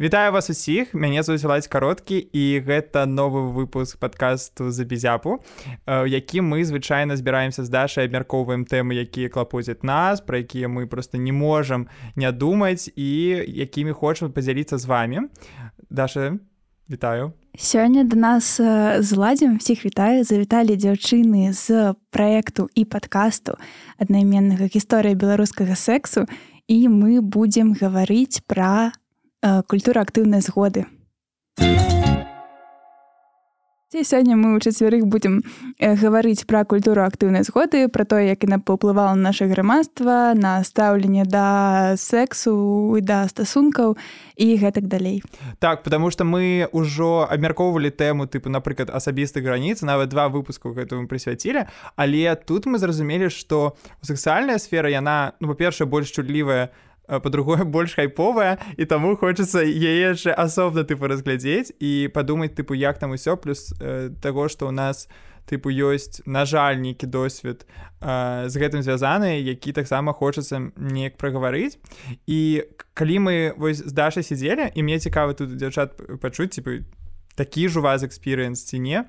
Вітаю вас усіх. Мяне зоўсілаць кароткі і гэта новы выпуск падкасту за безяпу у якім мы звычайна збіраемся з дашай абмяркоўваем тэмы якія клапозяць нас пра якія мы просто не можам не думаць і якімі хочам падзяліцца з вами Даша вітаю. Сёння до нас зладзім всіх вітаю. Завіталі дзяўчыны з праекту і падкасту аднайменнага гісторыя беларускага сексу. І мы будзем гаварыць пра культура актыўнай згоды. Сёння мы ў чацвярых будзем гаварыць пра культуру актыўнай згоды, пра тое, як яна паўплывала на наше грамадства, на стаўленне да сексу і да стасункаў і гэтак далей. Так, потому что мы ўжо абмяркоўвалі тэму тыпу, напрыклад, асабістых граніц, нават два выпуску гэтаму прысвяцілі, але тут мы зразумелі, што сексуальная сфера яна ну, па-першае больш чудлівая, по-другое больш хайповая і таму хочацца яе яшчэ асобна тыпу разглядзець і падумаць тыпу як там усё плюс э, таго што ў нас тыпу ёсць на жаль нейкі досвед э, з гэтым звязаны які таксама хочацца неяк прагаварыць і калі мы вось з дашай сидзелі і мне цікава тут дзяўчат пачуць типа такі ж у вас экспірыенс ці не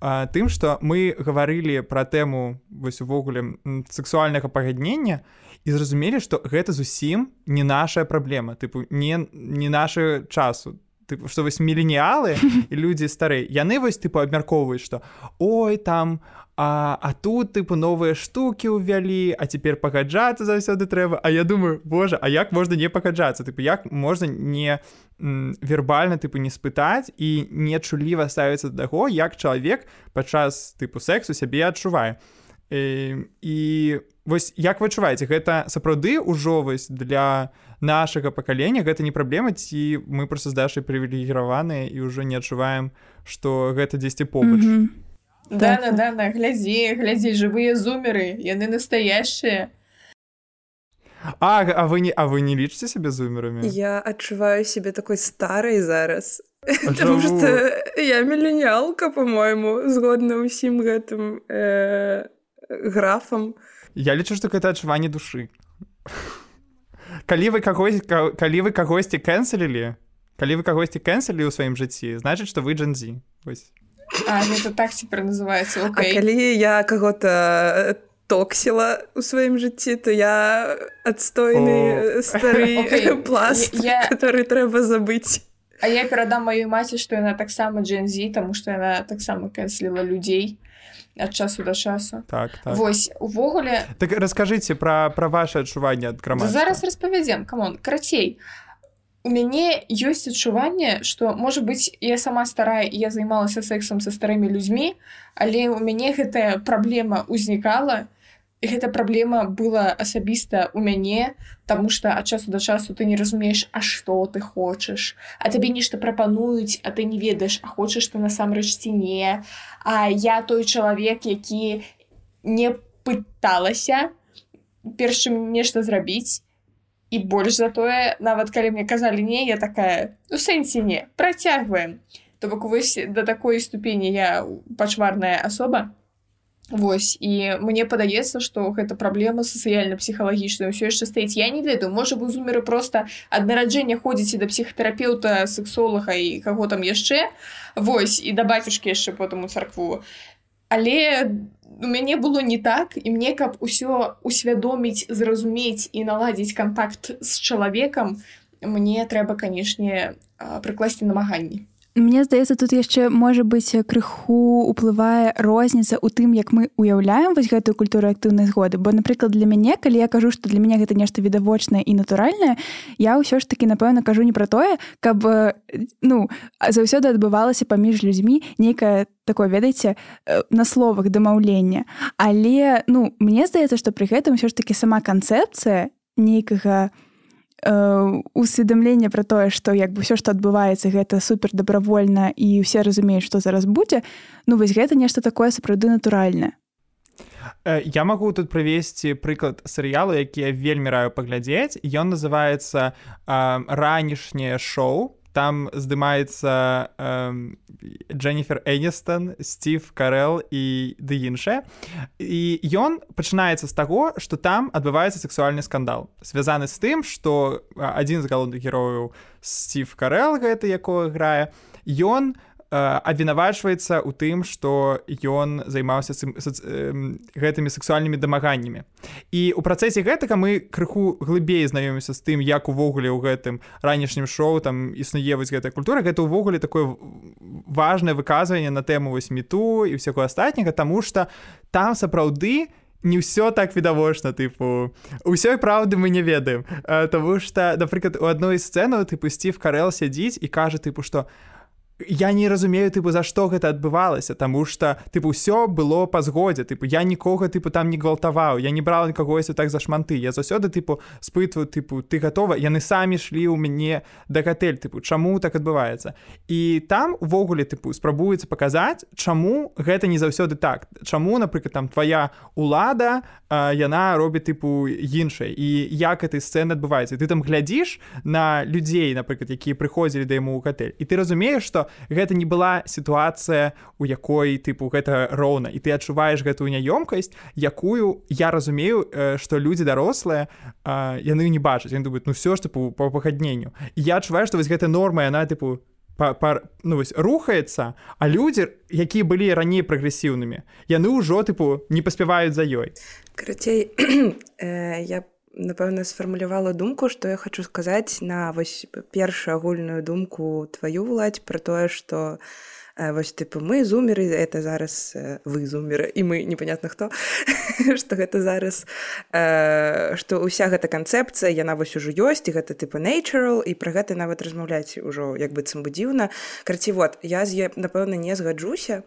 а, тым што мы гаварылі пра тэму вось увогуле сексуальнага пагаднення і і зразумелі што гэта зусім не наша праблема тыпу не не наша часу. Тыпу што вось міленіалы людзі старэй яны вось тыпу абмяркоўваюць што ой там а, а тут тыпу новыя штукі ўвялі а цяпер пагаджацца заўсёды трэба А я думаю Боже А як можна не пагаджацца тыпу як можна не вербальна тыпу не спытаць і нечуліва ставіцца да таго як чалавек падчас тыпу сексу сябе адчувае і, і вось як вы адчуваеце гэта сапраўды ўжо вось для нашага пакалення? Гэта не праблема ці мы просто з дашай прывілегіраваныя і ўжо не адчуваем што гэта дзесьці побач? Mm -hmm. да, да, да, да, глядзі глядзі жывыя зумеры яны настоящие. А, а вы не а вы не лічыце сябе зумерамі? Я адчуваю сябе такой старай зараз. Что я міленіалка по-мойму згодна ўсім гэтым э, графам. Я лічу што гэта адчуванне душы. Калі вы кагось калі вы кагосьці кэнселілі калі вы кагосьці кэнселі ў сваім жыцці значыць што вы джанзі это так цяпер называется okay. калі я каго-то токсіла у сваім жыцці то я адстойны стары okay. пласт я... который трэба забыць. А я перадам маёй маці што яна таксама джензі таму што яна таксама кэнсліла людзей ад часу да часу. Так, так. восьось увогуле так расскажыце пра пра ваше адчуванне ад крама зараз распавядзем камон карацей. У мяне ёсць адчуванне што можа быць я сама старая я займалася сексом са старымі людзьмі але у мяне гэтая праблема ўзнікала. і гэта праблема была асабіста у мяне тому что ад часу да часу ты не разумееш а что ты хочаш а табе нешта прапануюць а ты не ведаеш а хочаш ты насамрэч ці не. А я той чалавек які не пыталася першым нешта зрабіць. І больш затое нават калі мне казалі не я такая у сэнсе не працягваем то бок вось да такой ступені я пачварная асоба Вось і мне падаецца што гэта праблема сацыяльна-псіхалагічная ўсё яшчэ стаіць. Я не ведаю можа вы зумеры просто ад нараджэння ходзіце да псіхатэрапеўта сексолага і каго там яшчэ Вось і да бацюшкі яшчэ потым у царкву. Але у мяне было не так і мне каб усё усвядоміць зразумець і наладзіць контакт з чалавекам мне трэба канешне прыкласці намаганні Мне здаецца тут яшчэ можа быць крыху уплывае розніца ў тым як мы уяўляем вось гэтую культуру актыўнай згоды бо напрыклад для мяне калі я кажу што для мяне гэта нешта відавочнае і натуральнае я ўсё ж таки напэўна кажу не пра тое каб ну заўсёды адбывалася паміж людзьмі нейкае такое ведаеце на словах дамаўлення але ну мне здаецца што пры гэтым ўсё ж таки сама канцэпцыя нейкага не усведамленне пра тое што як бы ўсё што адбываецца гэта супер добравольна і ўсе разумеюць што зараз будзе ну вось гэта нешта такое сапраўды натуральна э, Я магу тут прывесці прыклад серыялу які я вельмі раю паглядзець ён называется ранішняе шоу там здымаецца э, Дженніфер Эністон Стив карел і ды іншае і ён пачынаецца з таго что там адбываецца сексуальны скандал звязаны з тым что адзін з галоўных герояў Стив карел гэта якое грае ён у абвінавачваецца ў тым што ён займаўся гэтымі сексуальнымі дамаганнямі. І у працэсе гэтага мы крыху глыбей знаёмімся з тым як увогуле ў гэтым ранішнім шоу там існуе вось гэтая культура. Гэта ўвогуле такое важное выказванне на тэму вось мету і ўсяго астатняга тому что там сапраўды не ўсё так відавочна тыпу усёй праўды мы не ведаем. Таму что напрыклад у адной сцэну тыпу сців карел сядзіць і кажа тыпу што у я не разумею тыпу за што гэта адбывалася тому что тыпу ўсё было па згодзе. Тыпу я нікога тыпу там не гвалтаваў я не брала кагосьці так за шманты. Я заўсёды тыпу спытваю тыпу ты готова яны самі шлі ў мяне да гатэль тыпу чаму так адбываецца? І там увогуле тыпу спрабуецца паказаць чаму гэта не заўсёды так. Чаму напрыклад там твоя улада яна робіць тыпу іншай і як этой сцэны адбываецца? Ты там глядзіш на людзей напрыклад якія прыходзілі да яму ў гатэль і ты разумееш что гэта не была сітуацыя у якой тыпу гэта роўна. І ты адчуваеш гэтую няёмкасць якую я разумею што э, людзі дарослыя яны не бачаць. Ён думаюць ну все ж тыпу по пагадненню. Я адчуваю што вось гэта норма яна тыпу па, па, ну, вось, рухаецца а людзі якія былі раней прагрэсіўнымі яны ўжо тыпу не паспяваюць за ёй. Карацей э, я напэўна сфармулявала думку што я хочу сказаць на вось першую агульную думку твою владь про тое что вось тыпу мы зумеры это зараз вы зумеры і мы непонятно хто что гэта зараз что уся гэта канцэпцыя яна вось ужо ёсць і гэта тыпу natural і про гэта нават размаўляць ужо як быццам бы дзіўна карці вот я з напэўна не згаджуся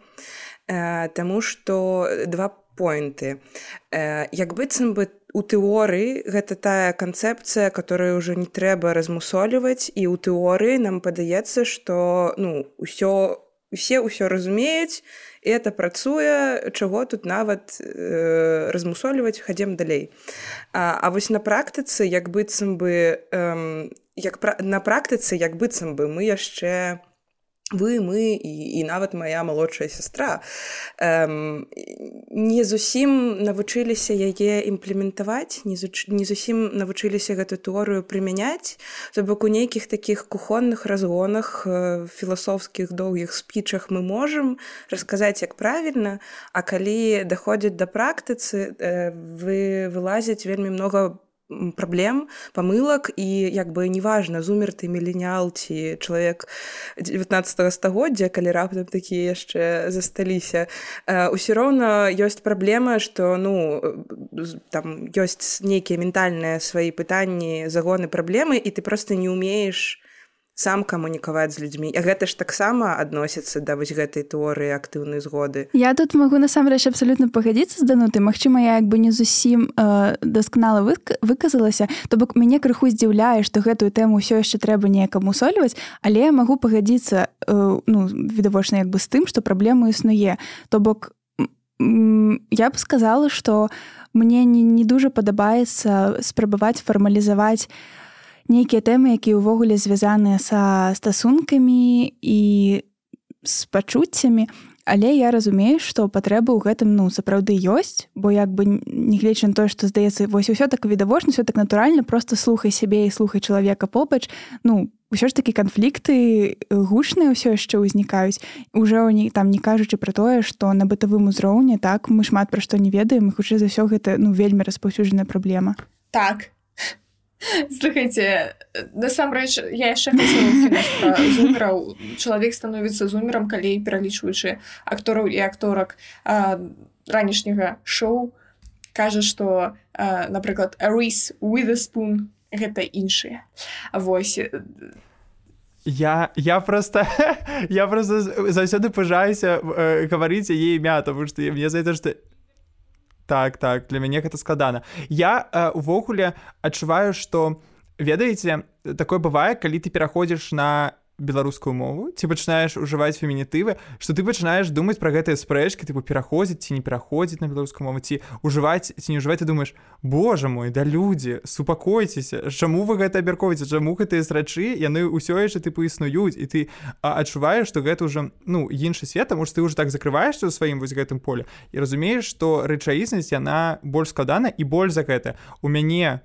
Таму что два поинты як быццам бы у тэорыі гэта тая канцэпцыя которая ўжо не трэба размусоліваць і ў тэорыі нам падаецца што ну ўсё усе ўсё разумеюць і это працуе чаго тут нават э, размусоліваць хадзем далей. А, а вось на практыцы як быццам бы э, як пра, на практыцы як быццам бы мы яшчэ не вы мы і, і нават моя малодшая сястра. Эм, не зусім навучыліся яе імплементаваць не, не зусім навучыліся гэту тэорыю прымяняць. То бок у нейкіх такіх кухонных разгонах э, філасофскіх доўгіх спічах мы можам расказаць як правільна. А калі даходзіць да практыцы э, вы вылазяць вельмі много праблем памылак і як бы неважна зумер ты міленіал ці чалавек 19 стагоддзя калі раптам такія яшчэ засталіся ўсё роўна ёсць праблема што ну там ёсць нейкія ментальныя свае пытанні загоны праблемы і ты просто не умееш сам камунікаваць з людзьмі. А гэта ж таксама адносіцца да вось гэтай тэорыі актыўнай згоды. Я тут магу насамрэч абсалютна пагадзіцца з дануты Мачыма я як бы не зусім э, дасканала выказалася то бок мяне крыху здзіўляе што гэтую тэму ўсё яшчэ трэба неякаму сольваць але я магу пагадзіцца э, ну відавочна як бы з тым што праблему існуе. То бок я б сказала што мне не, не дужа падабаецца спрабаваць фармалізаваць нейкія тэмы якія ўвогуле звязаныя са стасункамі і з пачуццямі. Але я разумею што патрэба ў гэтым ну сапраўды ёсць бо як бы нягледзячы на тое што здаецца вось усё так відавочна все так натуральна просто слухай сябе і слухай чалавека побач ну ўсё ж такі канфлікты гучныя ўсё яшчэ ўзнікаюць. Уже не там не кажучы пра тое што на бытавым узроўні так мы шмат пра што не ведаем хутчэй за ўсё гэта ну вельмі распаўсюджаная праблема. Так слухайте насамрэч я яшчэ зумераў чалавек становіцца зумерам калі пералічваючы актораў і акторак ранішняга шоу кажа што напрыклад рис witherspoon гэта іншыя. Восьось я я просто я просто заўсёды пажаюся э, гаварыць яе імя тому что мне за это что так так для мяне гэта складана я э, увогуле адчуваю что ведаеце такое бывае калі ты пераходзіш на беларускую мову ці пачынаеш ужываць фемінітывы што ты пачынаеш думаць пра гэтыя спрэчкі тыпу пераходзіць ці не пераходзіць на беларускую мову ці ужываць ці не ўжываць ты думаеш Божа мой да людзі супакойцеся чаму вы гэта абяркоўваеце чаму гэтыя срачы яны ўсё яшчэ тыпу існуюць і ты адчуваеш што гэта ўжо ну іншы свет таму што ты ўжо так закрываешся ў сваім вось гэтым поле і разумееш што рэчаіснасць яна больш складана і больш за гэта. У мяне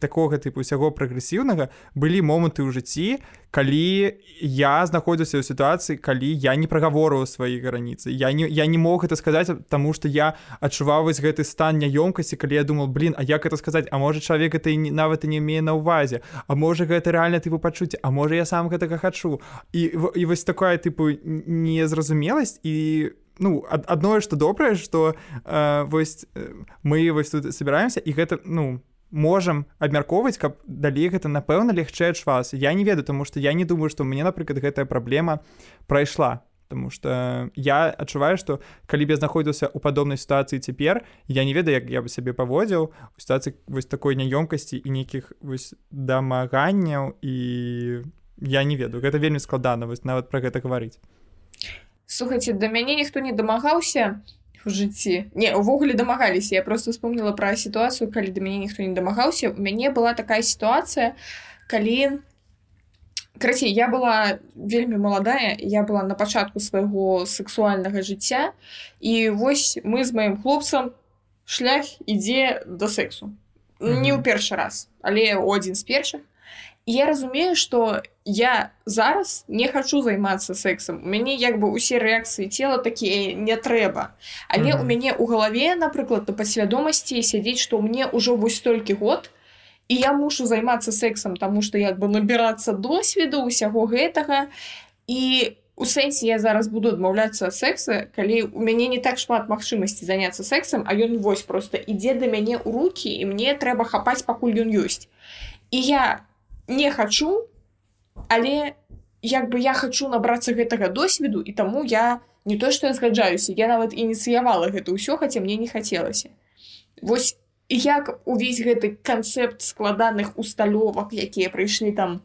такога тыпу усяго прагрэсіўнага былі моманты ў жыцці калі я знаходзіўся ў сітуацыі калі я не прагаворыў свае граніцы я не я не мог это сказаць таму что я адчуваў вось гэты стан няёмкасці калі я думал блин А як это сказаць А можа чалавек это не нават не мее на ўвазе А можа гэта рэальна тыпу пачуць А можа я сам гэтага хачу і і вось такая тыпу незразумеласць і ну адное што добрае што э, вось мы вось тут собираемся і гэта ну можам абмяркоўваць каб далей гэта напэўна лягчэй адчувалася я не ведаю тому что я не думаю что мне напрыклад гэтая праблема прайшла. Потому что я адчуваю что калі б я знаходзіўся ў падобнай сітуацыі цяпер я не ведаю як я бы сябе паводзіў у сітуацыі вось такой няёмкасці і нейкіх дамаганняў і я не ведаю. Гэта вельмі складана вось нават пра гэта гаварыць. Слухайте да мяне ніхто не дамагаўся в жыцці не увогуле дамагаліся я просто вспомнила пра сітуацыю калі да мяне ніхто не дамагаўся у мяне была такая сітуацыя калі крацей я была вельмі маладая я была на пачатку свайго сексуальнага жыцця і вось мы з маім хлопцам шлях ідзе до сексу. Mm -hmm. не ў першы раз але один з першых я разумею что я зараз не хочу займацца сексом у мяне як бы усе рэакцыі цела такія не трэба. Але mm -hmm. у мяне у галаве напрыклад на падсвядомасці сядзець что мне ўжо вось столькі год і я мушу займацца сексом тому что як бы набірацца досведу усяго гэтага. І у сэнсе я зараз буду адмаўляцца секса калі у мяне не так шмат магчымасці заняцца сексом а ён вось просто ідзе да мяне ў руки і мне трэба хапаць пакуль ён ёсць. І я не хочу але як бы я хочу набрацца гэтага досведу і таму я не то что я згаджаюся я нават ініцыявала гэта ўсё хаця мне не хацелася. Восьось як увесь гэты канцэпт складаных усталёвак якія прыйшлі там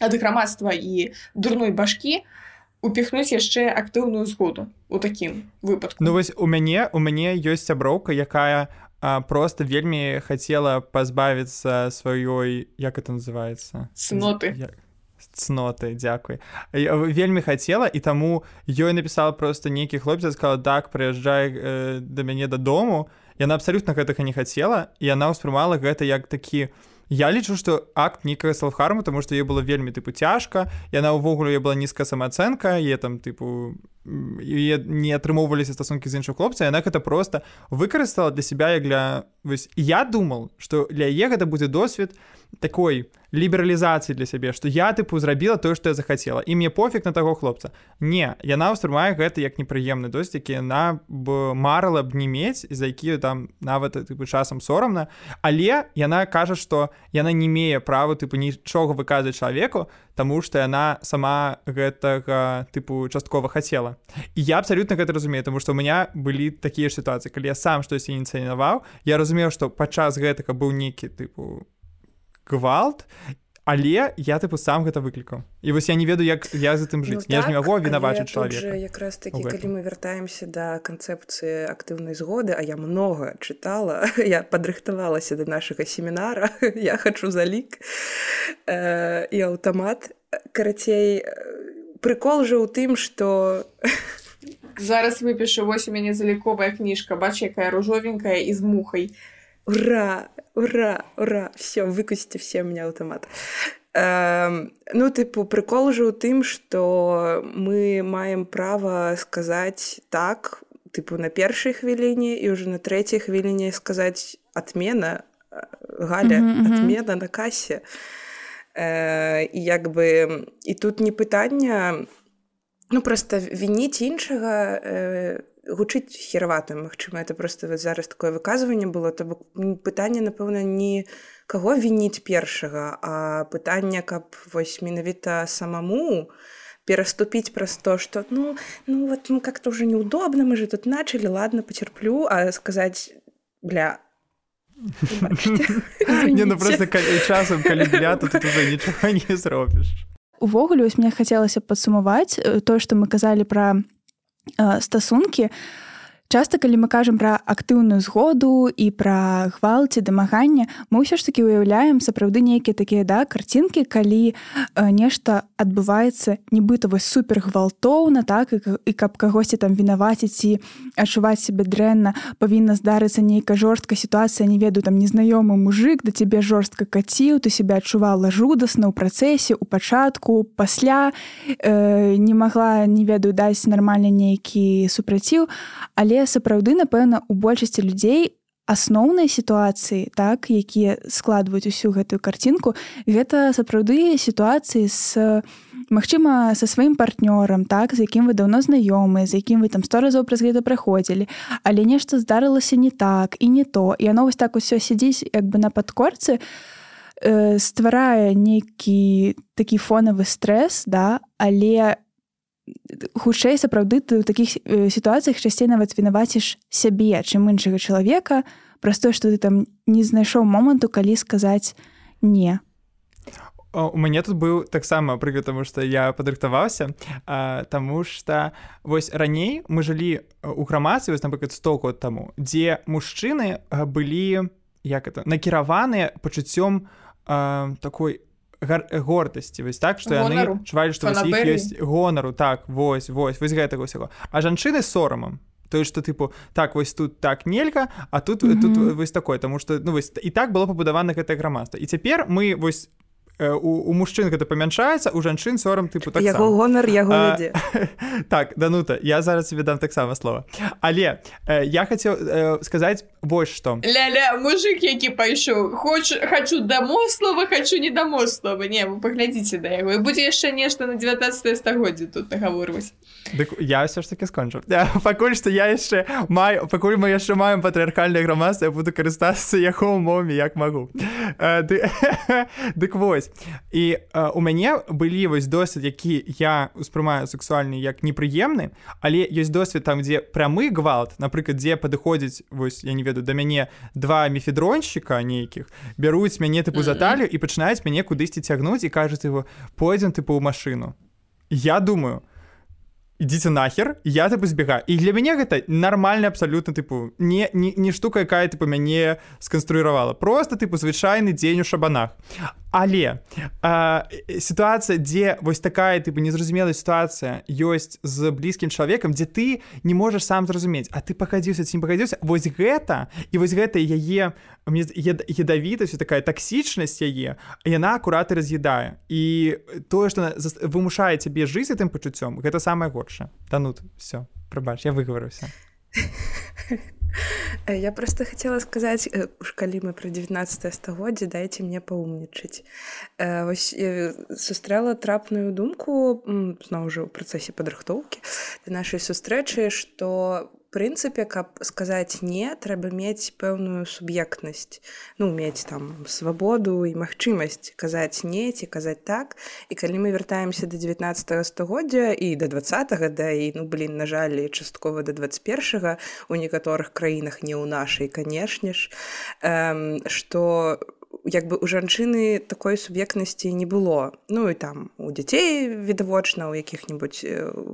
ад грамадства і дурной башкі упихнуць яшчэ актыўную згоду у такім выпадку Ну вось у мяне у мяне ёсць сяброўка якая у просто вельмі хацела пазбавіцца сваёй як это называется? Цноты. Цноты дзякуй вельмі хацела і таму ёй напісала просто нейкі хлопец сказала так прыязджай э, да мяне дадому яна абсалютна гэтага не хацела і яна ўспрымала гэта як такі я лічу што акт нейкага салфхарму тому што ей было вельмі тыпу цяжка яна ўвогуле была нізкая самаацэнка е там тыпу не атрымоўваліся стасункі з іншых хлопца яна гэта просто выкарыстала для себя як для вось я думал что для яе гэта будзе досвед такой лібералізацыі для сябе што я тыпу зрабіла тое што я захацела і мне пофіг на таго хлопца. Не яна ўспрымае гэта як непрыемны досць які яна б марыла б не мець за якія там нават тыпу часам сорамна але яна кажа што яна не мее права тыпу нічога выказаць чалавеку Таму што яна сама гэтага тыпу часткова хацела і я абсалютна гэта разумею тому што у меня былі такія сітуацыі калі я сам штось ініцыянаваў я разумею што падчас гэтага быў нейкі тыпу гвалт але я тыпу сам гэта выклікаў. І вось я не ведаю як я за тым жыць. Ну, я так, ж не магу вінавачыць чалавек якраз такі калі мы вяртаемся да канцэпцыі актыўнай згоды а я много чытала я падрыхтавалася да нашага семінара я хачу залік э, і аўтамат. Карацей прыкол жа ў тым што зараз выпішу вось у мяне заліковая кніжка бач якая ружовенькая і з мухай ура! Ура! Ура! Все выкусите все у меня аўтамат э, ну тыпу прыкол жа ў тым что мы маем права сказаць так тыпу на першай хвіліне і уже на трэцяй хвіліне сказаць отмена галя mm -hmm. отмена на касе э, як бы і тут не пытання ну просто вініць іншага э, гучыць херватым Мачыма это просто зараз такое выказванне было то бок пытанне напэўна не каго вініць першага а пытанне каб вось менавіта самому пераступіць праз то что ну ну вот мы как-то уже неудобно мы же тут начали ладно потерплю а сказаць бля не ну просто часам калі бля тут уже нічога не зробіш. Увогуле вось мне хацелася падсумаваць то што мы казалі пра стасункі то часто калі мы кажам пра актыўную згоду і пра гвалці дамагання мы ўсё ж таки уяўляем сапраўды нейкія такія да карцінкі калі э, нешта адбываецца нібыта вось супер гвалтоўна так і, і каб кагосьці там вінаваціць і адчуваць себе дрэнна павінна здарыцца нейкая жорстка сітуацыя не ведаю там незнаёмы мужик да цябе жорстка каціў ты себя адчувала жудасна ў працэсе у пачатку пасля э, не магла не ведаю даць нармальна нейкі супраціў але сапраўды напэўна у большасці людзей асноўнай сітуацыі так якія складваюць усю гэтую карцінку гэта сапраўды сітуацыі з Магчыма са сваім партнёрам так з якім вы даўно знаёмы з якім вы там сто разоў праз гэта праходзілі. Але нешта здарылася не так і не то. І оно вось так усё сядзіць як бы на падкорцы э, стварае нейкі такі фонавы стрэс да але хутчэй сапраўды ты ў такіх э, сітуацыях часцей нават вінаваціш сябе чым іншага чалавека праз тое што ты там не знайшоў моманту калі сказаць не у мяне тут быў таксама прыклад таму што я падрыхтаваўся Таму што вось раней мы жылі у грамадстве вось напрыклад 100 год таму дзе мужчыны былі як это накіраваныя пачуццём такой гордасці вось так што яны чувалі што іх ёсць гонару. Так вось вось вось гэтага ўсяго а жанчыны сорамам. Тое што тыпу так вось тут так нельга а тут mm -hmm. тут вось такое таму што ну вось і так было пабудавана гэтае грамадства. І цяпер мы вось у, у мужчын гэта памяншаецца у жанчын сорам тыпу так яго гонар яго так данута я зараз тебе дам таксама слова але э, я хацеў э, сказаць вось што ля-ля мужик які пайшоў хоч хочу дамо слова хочу не дамо слова не вы паглядзіце да яго і будзе яшчэ нешта на 19 стагоддзе тут нагаворваць Дык я ўсё ж таки скончу. Пакуль што я яшчэ маю пакуль мы яшчэ маем патрыархальнае грамадства я буду карыстацца яго умовамі як магу дык вось вось і э, у мяне былі вось досвед які я успрымаю сексуальны як непрыемны але ёсць досвед там дзе прамы гвалт. Напрыклад дзе падыходзіць вось я не ведаю да мяне два мефедронщика нейкіх бяруць мяне тыпу за талію і пачынаюць мяне кудысьці цягнуць і кажуць его пойдзем тыпу ў машину я думаю у ідзіце нахер я тыпу збегаю і для мяне гэта нармальна абсалютна тыпу не, не, не штука якая тыпу мяне сканструіравала просто тыпу звычайны дзень у шабанах але сітуацыя дзе вось такая тыпу незразумелая сітуацыя ёсць з блізкім чалавекам дзе ты не можаш сам зразумець а ты пахадзіўся ці не пагадзіўся вось гэта і вось гэта яе ядавітасць такая таксічнасць яе яна акураты раз'ядае і тое што вымушае цябе жыць гэтым пачуццём гэта самае горшае танут все прабач я выгаварыўся Э, я просто хотела сказаць э, уж калі мы про 19 стагоддзе дайте мне паумнічаць э, сустрэла трапную думку зноў жа ў працэсе падрыхтоўкі нашай сустрэчы что прынцыпе каб сказаць не трэба мець пэўную суб'ектнасць ну мець там свабоду і магчымасць казаць не ці казаць так і калі мы вяртаемся до 19 стагоддзя і до два да і ну блин на жаль часткова до 21 у некаторых краінах не ў нашай канешне ж что у як бы у жанчыны такой суб'ектнасці не было. Ну і там у дзяцей відавочна у якіх-небудзь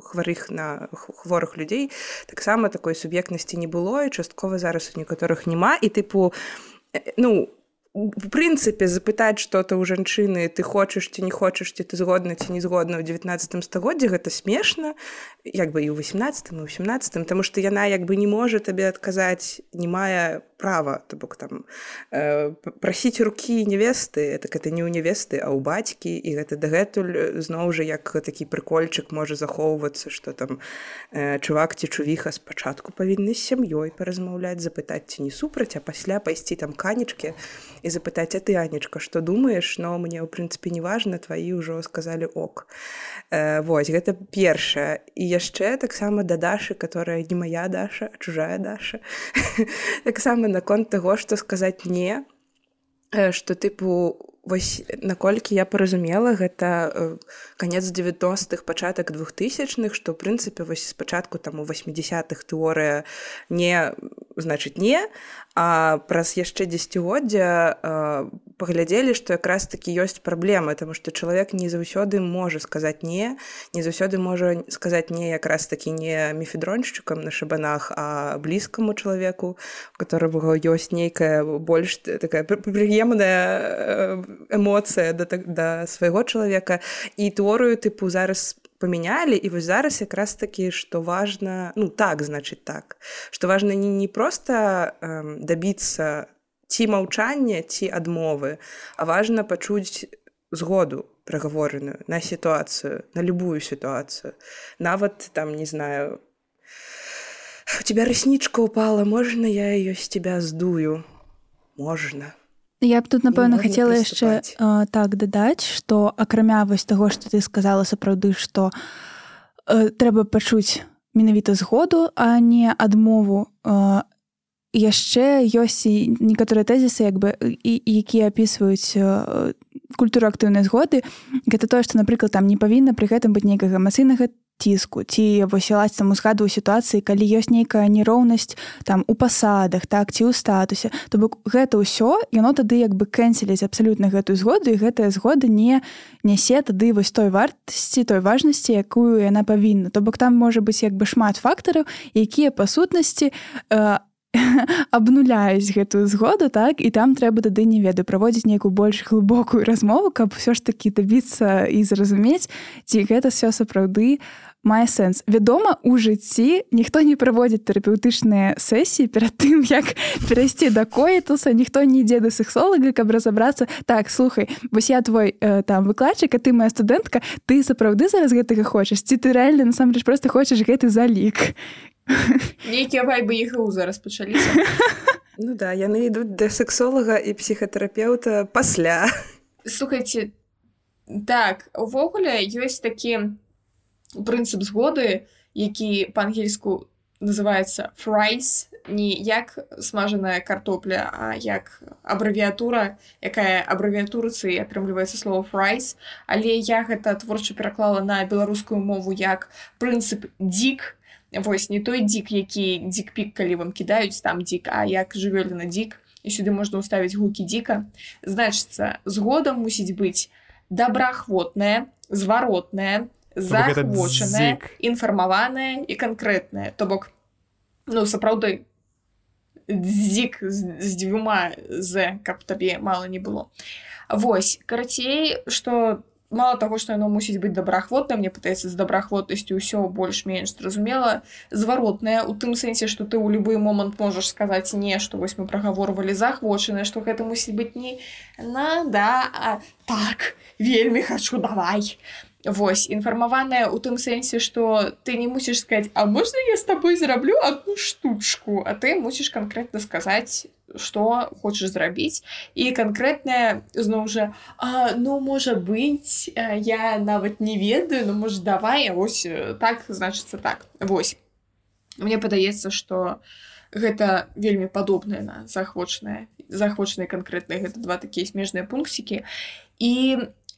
хварых на хворых людзей таксама такой суб'ектнасці не было і часткова зараз у некаторых няма і тыпу ну у прынцыпе запытаць что-то ў жанчыны ты хочаш ці не хочаш ці ты згодна ці не згодна ў 19 стагоддзе гэта смешна як бы і ў 18 і 18 тому что яна як бы не можа табе адказаць не мае права то бок там э, прасіць рукі невесты так это не ў невесты а ў бацькі і гэта дагэтуль зноў жа як такі прыкольчык можа захоўвацца что там э, чувак ці чувіха спачатку павінны з сям'ёй паразмаўляць запытаць ці не супраць а пасля пайсці там канечкі і запытаць а ты анечка что думаешь? Но мне ў прынцыпе неважна твои ўжо сказали ок э, Вось гэта першае і яшчэ таксама да дашы которая не моя даша чужая даша. Таксама наконт таго что сказаць не что э, тыпу вось наколькі я паразумела гэта э, канец 90-х пачатак двухтысячных што прынцыпе вось спачатку там у 80-х тэорыя не значыць не а праз яшчэ дзесяцігоддзя паглядзелі што якраз такі ёсць праблемы тому што чалавек не заўсёды можа сказаць не не заўсёды можа сказаць не якраз такі не мефедроншчыкам на шабанах а блізкаму чалавеку которого ёсць нейкая больш такая прыемная эмоцыя да, да свайго чалавека. І тэорыю тыпу зараз памянялі і вось зараз якраз такі што важна ну так значыць так што важна не, не проста э, дабіцца ці маўчання ці адмовы а важна пачуць згоду прагавораную на сітуацыю на любую сітуацыю. Нават там не знаю у тебя раснічка упала можна я ее з тебя здую? Можна Я б тут напэўна хацела яшчэ так дадаць што акрамя вось таго што ты сказала сапраўды што э, трэба пачуць менавіта згоду а не адмову э, яшчэ ёсць і некаторыя тэзісы як бы і якія апісваюць э, культуру актыўнай згоды гэта тое што напрыклад там не павінна пры гэтым быць нейкага эмацыйнага ціску ці высілаць там узгаду сітуацыі калі ёсць нейкая нероўнасць там у пасадах так ці ў статусе то бок гэта ўсё яно тады як бы кэнселіць абсалютна гэтую згоду і гэтая згода не нясе тады вось той вартасці той важнасці якую яна павінна. То бок там можа быць як бы шмат фактараў якія па сутнасці э, абнуляюць гэтую згоду так і там трэба тады не ведаю праводзіць нейкую больш глыбокую размову каб ўсё ж такі дабіцца і зразумець ці гэта все сапраўды мае сэнс вядома у жыцці ніхто не праводзіць тэрапеўтычныя сесіі перад тым як перайсці да коетуса ніхто не ідзе да сексолага каб разабрацца так слухай вось я твой э, там выкладчык а ты моя студэнтка ты сапраўды зараз гэтага хочаш ці ты рэальна насамрэч просто хочаш гэты залік нейкія вайбы ігу зараз пачаліся Ну да яны ідуць да сексолага і псіхатэрапеўта пасля. Слухайте так увогуле ёсць такі прынцып згоды які па-ангельску называется фрайс не як смажаная картопля а як абрэвіатура якая абрэвіатурцы атрымліваецца слово фрайс але я гэта творча пераклала на беларускую мову як прынцып дзік вось не той дзік які дзікпік калі вам кідаюць там дзік а як жывёліна дзік і сюды можна ўставіць гукі дзіка значыцца згода мусіць быць добраахвотная зваротная захвочаная інфармаваная і канкрэтная то бок ну сапраўды дзік з, дзвюма з каб табе мала не было. Вось карацей што мало таго што яно мусіць быць добраахвотна мне пытаецца з добраахвотнасцю ўсё больш-менш зразумела. Зваротная у тым сэнсе што ты ў любы момант можаш сказаць не што вось мы прагаворвалі захвочанае што гэта мусіць быць не на да а, так вельмі хачу давай Вось інфармаваная ў тым сэнсе што ты не мусіш сказаць а можна я з табой зраблю одну штучку? А ты мусіш канкрэтна сказаць што хочаш зрабіць. І канкрэтная зноў жа ну можа быць я нават не ведаю ну можа давай вось так значыцца так вось. Мне падаецца што гэта вельмі падобнае на захвочнае захвочныя канкрэтныя гэта два такія смежныя пункцікі і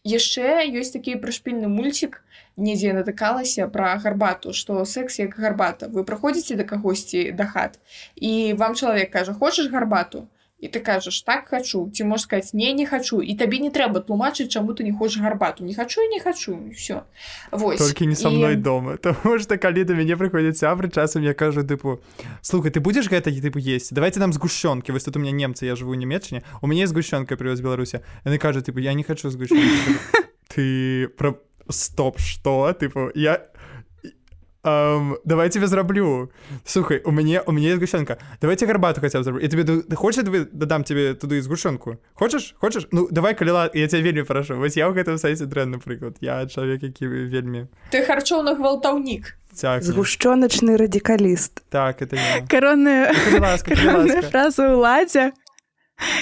яшчэ ёсць такі прышпільны мульцік недзе натыкалася пра гарбату што секс як гарбата вы праходзіце да кагосьці да хат? І вам чалавек кажа хочаш гарбату і ты кажаш так хачу ці можаш сказаць не не хачу і табе не трэба тлумачыць чаму ты не хочаш гарбату не хачу і не хачу все Вось. Толькі не са мной і... дома. Таму што калі да мяне прыходзяць сябры часам я кажу тыпу слухай ты будзеш гэта тыпу есть? Давайте нам згушчонкі вось тут у меня немцы я жыву немецчане у мяне згушчонка прывез беларуся яны кажуць тыпу я не хочу згущ ты пра стоп что? Тыпу я Um, давай тебе зраблю слухай у мяне у мяне сгущенка. Давайте гарбату хотя бы я тебе ты хочешь вы дадам тебе туды згушонку хочаш хочаш ну давай каліла я тебя вельмі прашу вось я ў гэтым сайце дрэн напрыклад я чалавек які вельмі ты харчоўны гвалтаўнік згушчоначны радикаліст так это коронная фраза ўладзе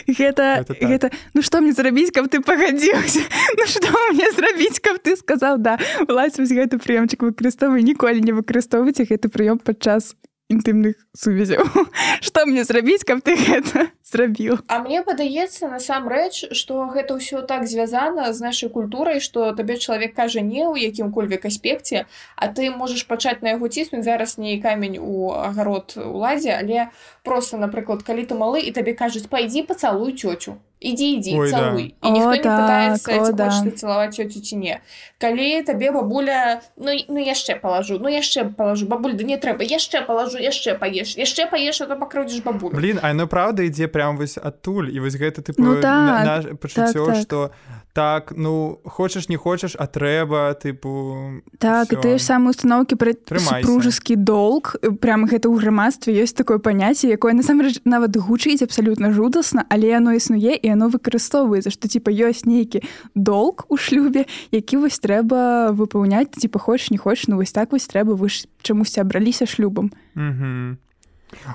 гэта гэта, гэта ну што мне зрабіць каб ты пагадзіўся Ну што мне зрабіць каб ты? Сказаў да. Лазь вось гэты прыёмчык выкарыстоўвай ніколі не выкарыстоўвайце гэты прыём падчас інтымных сувязяў что мне зрабіць каб ты гэта зрабіў А мне падаецца насамрэч што гэта ўсё так звязана з нашай культурай што табе чалавек кажа не ў якім-кольвек аспекце а ты можаш пачаць на яго ціснуць зараз не камень у агарод уладзе але просто напрыклад калі ты малы і табе кажуць пайдзі пацалуй цёцю ідзі ідзі Ой, да. цалуй і О, ніхто не так, пытаецца о, да. хочаш ты цалаваць цёцю ці не калі табе бабуля ну і- ну яшчэ палажу ну яшчэ палажу бабуль да не трэба яшчэ палажу яшчэ паеш яшчэ паеш то пакрыўдзіш бабулю Блін а яно праўда ідзе прям вось адтуль і вось гэта тыпу Ну так, пачуццё так. што так ну хочаш не хочаш а трэба тыпу так і всё. тыя ж самыя установкі пра Трымайся. супружескі долг прям гэта ў грамадстве ёсць такое паняцце якое насамрэч нават гучыць абсалютна жудасна але яно існуе і яно выкарыстоўваецца што типа ёсць нейкі долг у шлюбе які вось трэба выпаўняць типа хочаш не хочаш ну вось так вось трэба вы ж чамусьці абраліся шлюбам Угу.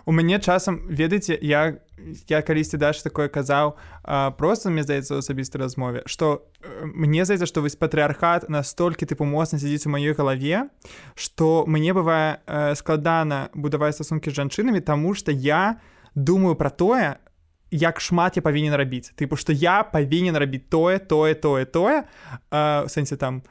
У мяне часам ведаеце я я калісьці даш такое казаў а, просто мне здаецца асабістай размове што э, мне здаецца што вось патрыархат настолькі тыпу моцна сядзіць у маёй галаве што мне бывае э, складана будаваць стасункі з жанчынамі таму што я думаю пра тое як шмат я павінен рабіць. Тыпу што я павінен рабіць тое тое тое тое у сэнсе там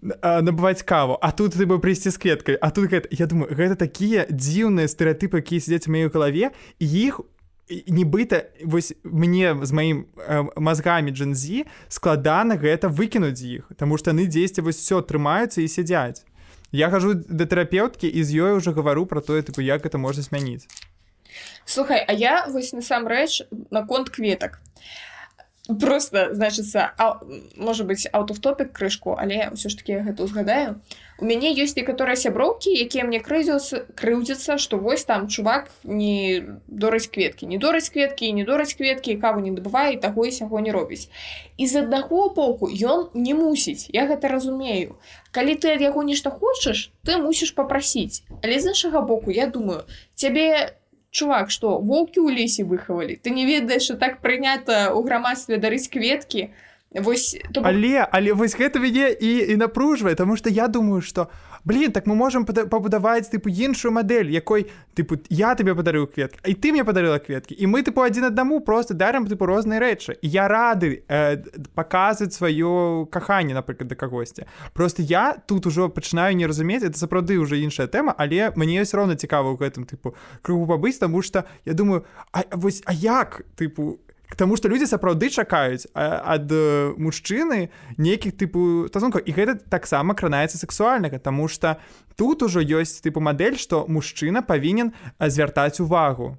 набываць каву а тут ты бы прыйсці з кветкай а тут гэта, я думаю гэта такія дзіўныя стэеатыпы якія сядзяць у маёй галаве іх і- нібыта вось мне з маім э, мазгамі джинзі складана гэта выкінуць іх Таму што яны дзесьці вось все трымаюцца і сядзяць. Я хожу да тэрапеўткі і з ёй уже гавару про тое тыпу як это можна змяніць Слухай, а я вось насамрэч наконт кветак. Просто значыцца можа быць аўтофтопік крышку, але ўсё ж таки гэта узгадаю. У мяне ёсць некаторыя сяброўкі, якія мне крыўдзяцца крыўдзяцца, што вось там чувак не дораць кветкі, не дораць кветкі, не дораць кветкі, каву не дабывае і таго і сяго не робіць. І з аднаго боку ён не мусіць, я гэта разумею. Калі ты ад яго нешта хочаш, ты мусіш папрасіць. Але з іншага боку я думаю, цябе чувак что воўкі ў лесе выхавалі ты не ведаеш що так прынята ў грамадстве дарыць кветкі вось то але але вось гэта мяне і і напружвае тому что я думаю что блин так мы можем пада- пабудаваць тыпу іншую мадэль якой тыпу я тебе падарыў кветк і ты мне падарыла кветкі і мы тыпу адзін аднаму просто дарам тыпу розныя рэчы я рады э, паказваць сваё каханне напрыклад да кагосьці просто я тут ужо пачынаю не разумець это сапраўды уже іншая тэма але мне все роўна цікава ў гэтым тыпу кругу пабыць тому что я думаю а, вось а як тыпу таму што людзі сапраўды чакаюць ад э, мужчыны нейкіх тыпу стасункаў. І гэта таксама кранаецца сексуальнага Таму што тут ужо ёсць тыпу мадэль што мужчына павінен звяртаць увагу.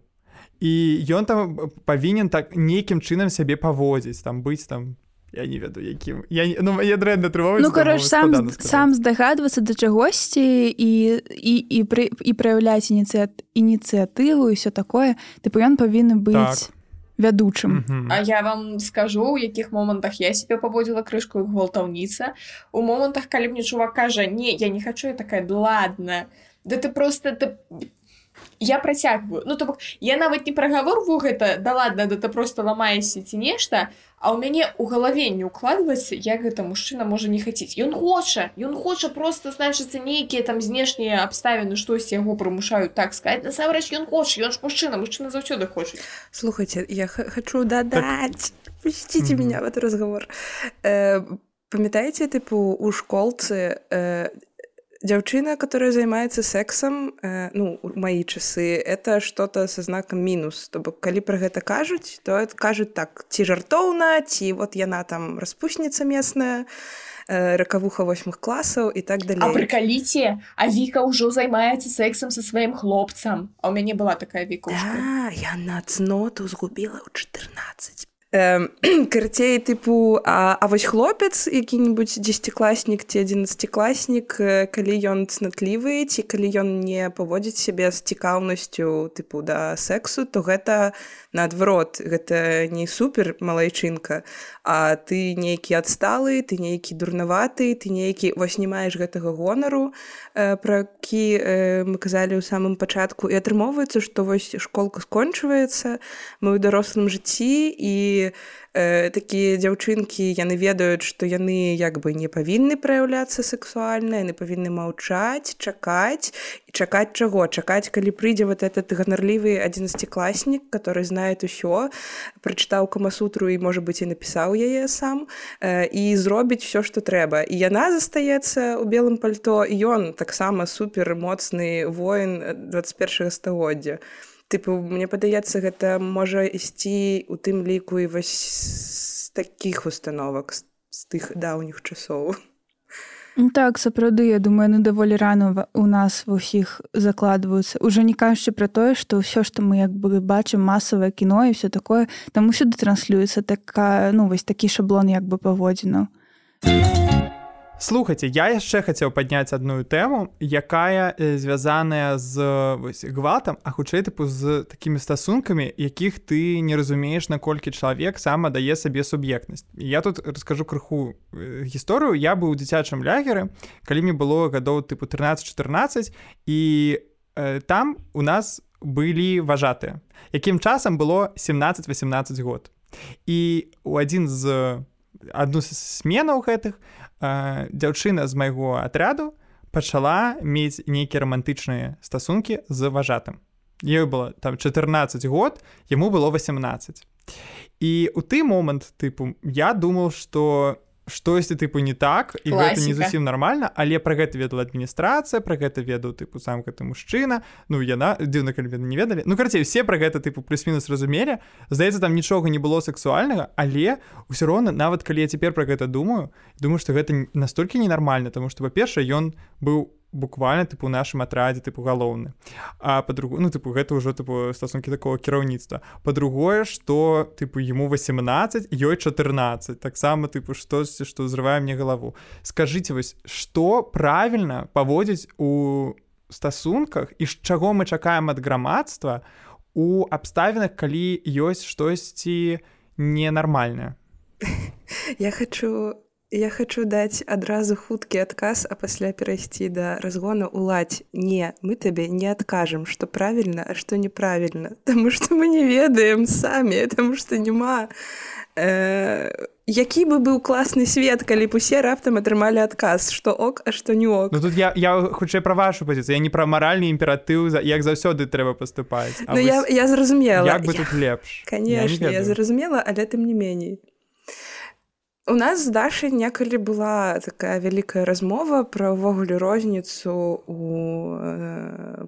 І ён там павінен так нейкім чынам сябе паводзіць там быць там я не ведаю якім. Я не- ну я дрэнна трываю Ну кароч сам сам здагадвацца да чагосьці і і і пры і праяўляць ініцыят ініцыятыву і все такое тыпу ён павінен быць Так. Вядучым. А я вам скажу у якіх момантах я себе паводзіла крышку гвалтаўніца. У момантах калі мне чувак кажа не я не хочу я такая «Да ладно да ты просто ты я працягваю. Ну то бок я нават не прагаворваю гэта да ладно да ты просто ламаешся ці нешта а ў мяне у галаве не укладваецца як гэта мужчына можа не хацець ён хоча ён хоча просто значыцца нейкія там знешнія абставіны штосьці яго прымушаюць так сказать насамрэч ён хоча ён ж мужчына мужчына заўсёды хочуць Слухайте, я х- хочу додать. Пустите Мгм. меня в этот разговор. Э, Памятаеце, типу, у школцы э, дзяўчына, которая займаецца сексом, э, ну, у мои часы, это что-то со знаком минус. То бок, калі про гэта кажуць, то это кажуць так, ці жартоўна, ці вот яна там распусніца местная, э, ракавуха восьмых класаў і так далей. А прыкаліце а Віка ўжо займаецца сексам са сваім хлопцам А ў мяне была такая вікушка Да, я на цноту згубіла ў 14. Карцей тыпу а, а вось хлопец які-нибудь дзесяцікласнік ці адзінаццацікласнік э, калі ён цнатлівы ці калі ён не паводзіць сябе з цікаўнасцю тыпу да сексу то гэта наадварот гэта не супер малайчынка а ты нейкі адсталы ты нейкі дурнаваты ты нейкі вось не маеш гэтага гонару э, пра які э, мы казалі ў самым пачатку і атрымоўваецца што вось школка скончваецца мы ў дарослым жыцці і і э, такія дзяўчынкі яны ведаюць што яны як бы не павінны праяўляцца сексуальна яны павінны маўчаць чакаць. І чакаць чаго? Чакаць калі прыйдзе вот этот ганарлівы адзінасцікласнік который знает усё прачытаў камасутру і можа быть і напісаў яе сам э, і зробіць все что трэба. І яна застаецца у белым пальто ён таксама супер моцны воін 21 стагоддзя тыпу мне падаецца гэта можа ісці у тым ліку і вось з такіх установак з тых даўніх часоў. Ну так сапраўды я думаю ну даволі рано у нас ва ўсіх закладваюцца. Уже не кажучы пра тое што ўсё што мы як бы бачым масавае кіно і все такое там усюды транслюецца такая ну вось такі шаблон як бы паводзіну слухайте я яшчэ хацеў падняць адную тэму якая звязаная з вось, гвалтам а хутчэй тыпу з такімі стасункамі якіх ты не разумееш наколькі чалавек сам дае сабе суб'ектнасць я тут раскажу крыху гісторыю я быў у дзіцячым лягеры калі мне было гадоў тыпу 13-14 і э, там у нас былі важатыя якім часам было 17-18 год. І у адзін з адну з сменаў гэтых дзяўчына з майго атряду пачала мець нейкія рамантычныя стасункі з важатым. Ёй было там 14 год, яму было 18. І у ты момант тыпу я думаў, што штосьці тыпу не так і Класіка. гэта не зусім нармальна але пра гэта ведала адміністрацыя пра гэта ведаў тыпу сам гэты мужчына ну яна дзіўна калі не ведалі ну карцей все пра гэта тыпу плюс-мінус разумелі здаецца там нічога не было сексуальнага але ўсё роўна нават калі я цяпер пра гэта думаю думаю што гэта настолькі ненармальна тому што па-першае ён быў у буквально тыпу нашым атрадзе тыпу галоўны а по-друг ну тыпу гэта ўжо тыпу стасункі такого кіраўніцтва по-другое что тыпу ему 18 ёй 14 таксама тыпу штосьці што зрывае мне галаву скажите вось что правильно паводзіць у стасунках і з чаго мы чакаем ад грамадства у абставінах калі ёсць штосьці ненармальная я хочу Я хочу даць адразу хуткі адказ, а пасля перайсці да разгону уладзь. Не, мы табе не адкажам, што правільна, а што неправільна, Таму што мы не ведаем самі, таму што няма. Э, які бы быў класны свет, калі б усе раптам атрымалі адказ, што ок, а што не ок. Ну, тут я, я хутчэй пра вашу пазіцыю, я не пра маральны імператыў, як заўсёды трэба паступаць. Ну, я, я зразумела. Як бы я... тут лепш. Канешне, я, я зразумела, але тым не меней. У нас з Дашай некалі была такая вялікая размова пра ўвогуле розніцу у э,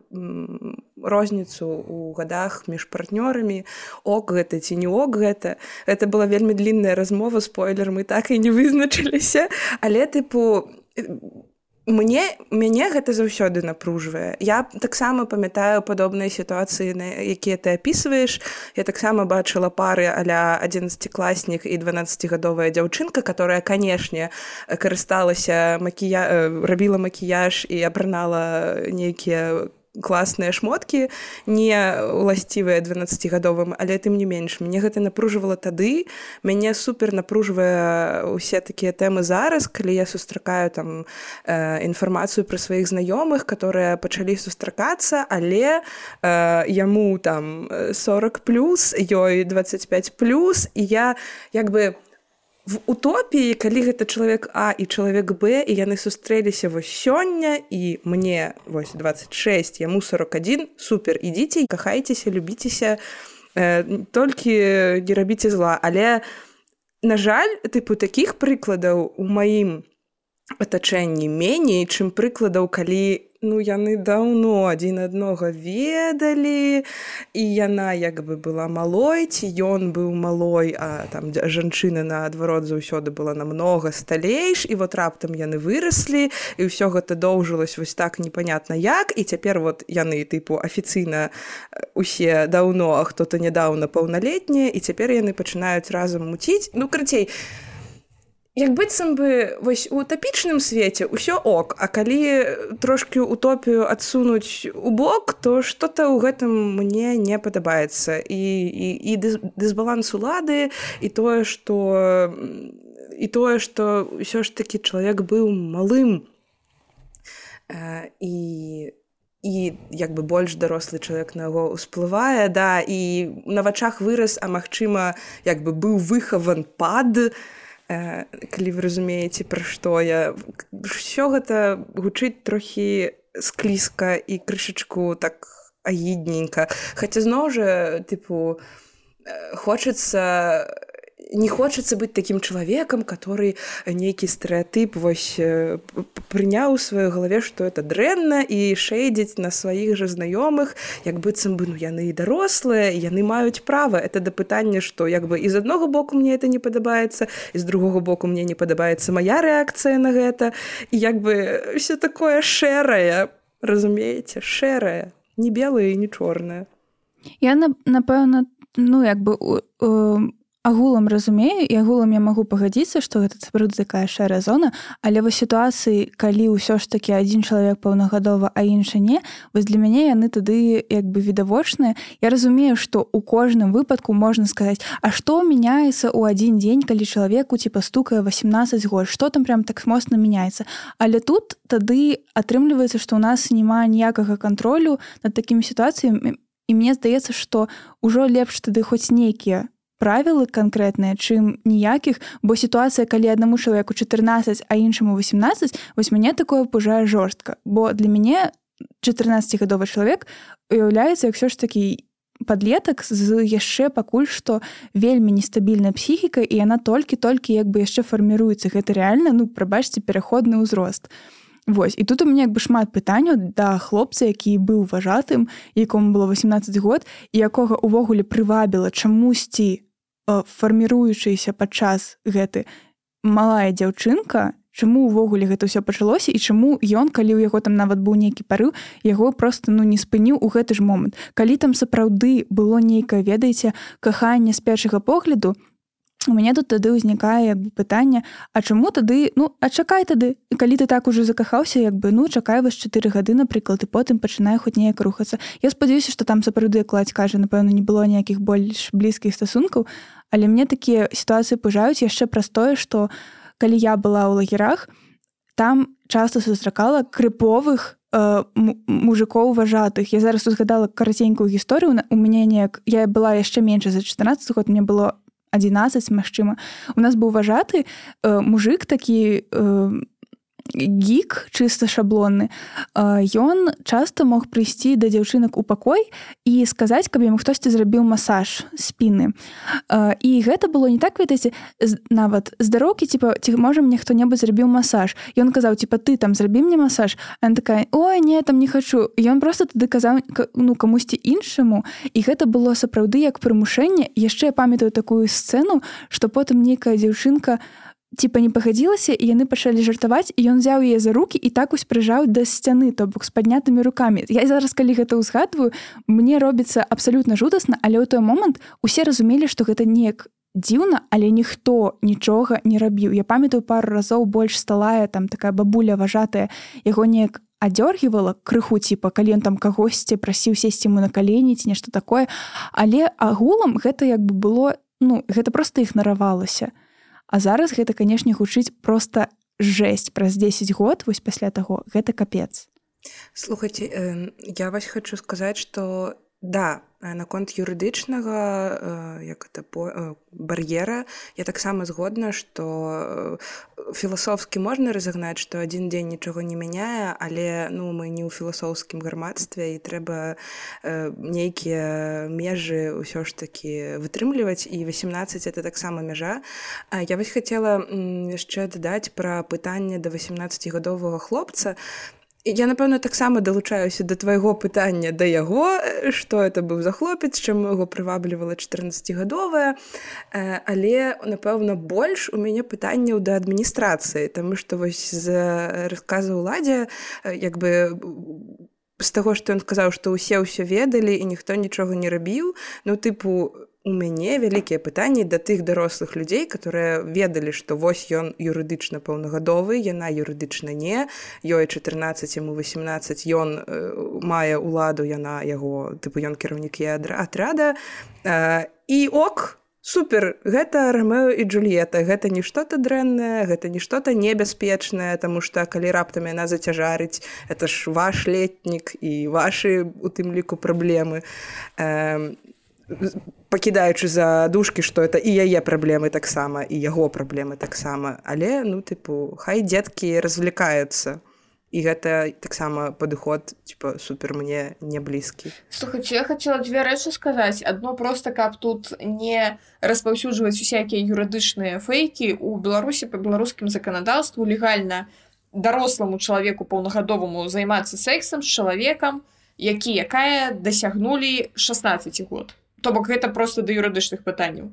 розніцу ў гадах між партнёрамі ок гэта ці не ок гэта. Это была вельмі длінная размова спойлер мы так і не вызначыліся. Але тыпу мне мяне гэта заўсёды напружвае. Я таксама памятаю падобныя сітуацыі на якія ты опісваеш я таксама бачыла пары аля 11класнік і 12гадовая дзяўчынка которая канешне карысталася макія э, рабіла макіяж і абранала нейкія класныя шмоткі не уласцівыя 12гадовым але тым не менш. Мне гэта напружвала тады мяне супер напружвае усе такія тэмы зараз калі я сустракаю там э, інфармацыю пра сваіх знаёмых которые пачалі сустракацца але э, яму там 40 плюс ёй 25 плюс і я як бы по в утопіі калі гэта чалавек а і чалавек б і яны сустрэліся вось сёння і мне вось 26 яму 41 супер ідзіце кахайцеся любіцеся э, толькі не рабіце зла. Але на жаль тыпу такіх прыкладаў у маім атачэнні меней чым прыкладаў калі ну яны даўно адзін аднога ведалі і яна як бы была малой ці ён быў малой а там жанчына наадварот заўсёды была намнога сталейш і вот раптам яны выраслі і ўсё гэта доўжылось вось так непонятна як і цяпер вот яны тыпу афіцыйна усе даўно а хто-то нядаўна паўналетнія і цяпер яны пачынаюць разам муціць. Ну крыцей а як быццам бы вось у утапічным свеце ўсё ок а калі трошки утопію адсунуць у бок то что-то ў гэтым мне не падабаецца. І і, і дысбаланс улады і тое что і тое что ўсё ж таки чалавек быў малым. І і як бы больш дарослы чалавек на яго ўсплывае да і на вачах вырас а магчыма як бы быў выхаван пад э, калі вы разумееце пра што я все гэта гучыць трохі склізка і крышачку так агідненька. Хаця зноў жа тыпу хочацца не хочацца быць такім чалавекам который нейкі стэеатып вось э, прыняў у сваёй галаве што это дрэнна і шэйдзіць на сваіх жа знаёмых як быццам бы ну яны і дарослыя яны маюць права. Это да пытання што як бы з аднаго боку мне это не падабаецца і з другога боку мне не падабаецца моя рэакцыя на гэта і як бы все такое шэрае разумееце шэрае. Не белае і не чорнае. Я напэўна ну як бы у агулам разумею і агулам я магу пагадзіцца што гэта сапраўды такая шэрая зона але вось сітуацыі калі ўсё ж такі адзін чалавек паўнагадова а іншы не вось для мяне яны тады як бы відавочныя. Я разумею што у кожным выпадку можна сказаць А што мяняецца ў адзін дзень калі чалавеку ці пастукае 18 год што там прям так моцна мяняецца. Але тут тады атрымліваецца што ў нас няма ніякага кантролю над такімі сітуацыямі і мне здаецца што ўжо лепш тады хоць нейкія правілы канкрэтныя чым ніякіх. Бо сітуацыя калі аднаму чалавеку 14 а іншаму 18 вось мяне такое пужае жорстка. Бо для мяне 14гадовы чалавек уяўляецца як все ж такі подлетак з яшчэ пакуль што вельмі нестабільная псіхіка і яна толькі-толькі як бы яшчэ фарміруецца. Гэта рэальна ну прабачце пераходны ўзрост. Вось і тут у мяне як бы шмат пытанняў да хлопца які быў важатым якому было 18 год і якога увогуле прывабіла чамусьці фарміруючыся падчас гэты малая дзяўчынка чаму ўвогуле гэта ўсё пачалося і чаму ён калі ў яго там нават быў нейкі парыў яго просто ну не спыніў у гэты ж момант. Калі там сапраўды было нейкае ведаеце каханне з першага погляду то у мяне тут тады ўзнікае як бы пытанне А чаму тады ну а чакай тады. Калі ты так ужо закахаўся як бы ну чакай вас чатыры гады напрыклад і потым пачынае хоць неяк рухацца. Я спадзяюся што там сапраўды кладзь кажа напэўна не было ніякіх больш блізкіх стасункаў. Але мне такія сітуацыі пужаюць яшчэ праз тое што калі я была ў лагерах там часто сустракала крыповых э, мужикоў важатых. Я зараз узгадала караценькую гісторыю. У мяне неяк я была яшчэ менш за 14 год мне было 11 магчыма у нас быў важаты э, мужик такі э, гік чыста шаблонны ён часто мог прыйсці да дзяўчынак у пакой і сказаць каб яму хтосьці зрабіў масаж спіны. І гэта было не так ведаеце нават здароўкі типа ці можа мне хто-небудзь зрабіў масаж? Ён казаў типа ты там зрабі мне масаж? Она такая ой не там не хочу ён просто тады казаў ну камусьці іншаму. І гэта было сапраўды як прымушэнне. Яшчэ памятаю такую сцэну что потым нейкая дзяўчынка у типа не пагадзілася і яны пачалі жартаваць і ён взяў яе за руки і так ось прыжаў да сцяны то бок з паднятымі руками. Я зараз калі гэта ўзгадваю мне робіцца абсалютна жудасна але ў той момант усе разумелі што гэта неяк дзіўна але ніхто нічога не рабіў. Я памятаю пару разоў больш сталая там такая бабуля важатая яго неяк аддёргівала крыху типа калі ён там кагосьці прасіў сесці ему на каленіць нешта такое. Але агулам гэта як бы было ну гэта просто ігнаравалася. то А зараз гэта канешне гучыць просто жесть праз 10 год вось пасля таго гэта капец. Слухайте э, я вас хочу сказаць что да наконт юрыдычнага як это по бар'ера я таксама згодна что філасофскі можна разагнаць што адзін дзень нічога не мяняе але ну мы не ў філасофскім грамадстве і трэба нейкія межы ўсё ж таки вытрымліваць і 18 это таксама мяжа я вось хацела яшчэ дадаць пра пытанне да 18гадовага хлопца Я напэўна таксама далучаюся да твайго пытання да яго што это быў за хлопец чым яго прываблівала 14гадовая але напэўна больш у мяне пытанняў да адміністрацыі Таму што вось з расказа ўладзе як бы з таго што ён сказаў што ўсе ўсё ведалі і ніхто нічога не рабіў ну тыпу у мяне вялікія пытанні да тых дарослых людзей которые ведалі што вось ён юрыдычна паўнагадовы яна юрыдычна не ёй 14 ему 18 ён э, мае ўладу яна яго тыпу ён кіраўнік атрада. Э, і ок супер гэта рамео і Джульета гэта не что-то дрэннае гэта не что-то небяспечнае тому что калі раптам яна зацяжарыць это ж ваш летнік і ваши у тым ліку праблемы. Э, пакідаючы за дужкі что это і яе праблемы таксама і яго праблемы таксама. Але ну тыпу хай дзеткі развлекаются і гэта таксама падыход типа супер мне не блізкі. Слухайте я хотела две рэчы сказаць? Одно просто каб тут не распаўсюджваць усякія юрыдычныя фейкі у беларусі по беларускім заканадаўству легальна даросламу чалавеку паўнагадоваму займацца сексам з чалавекам які якая дасягнулі 16 год то бок гэта просто да юрыдычных пытанняў.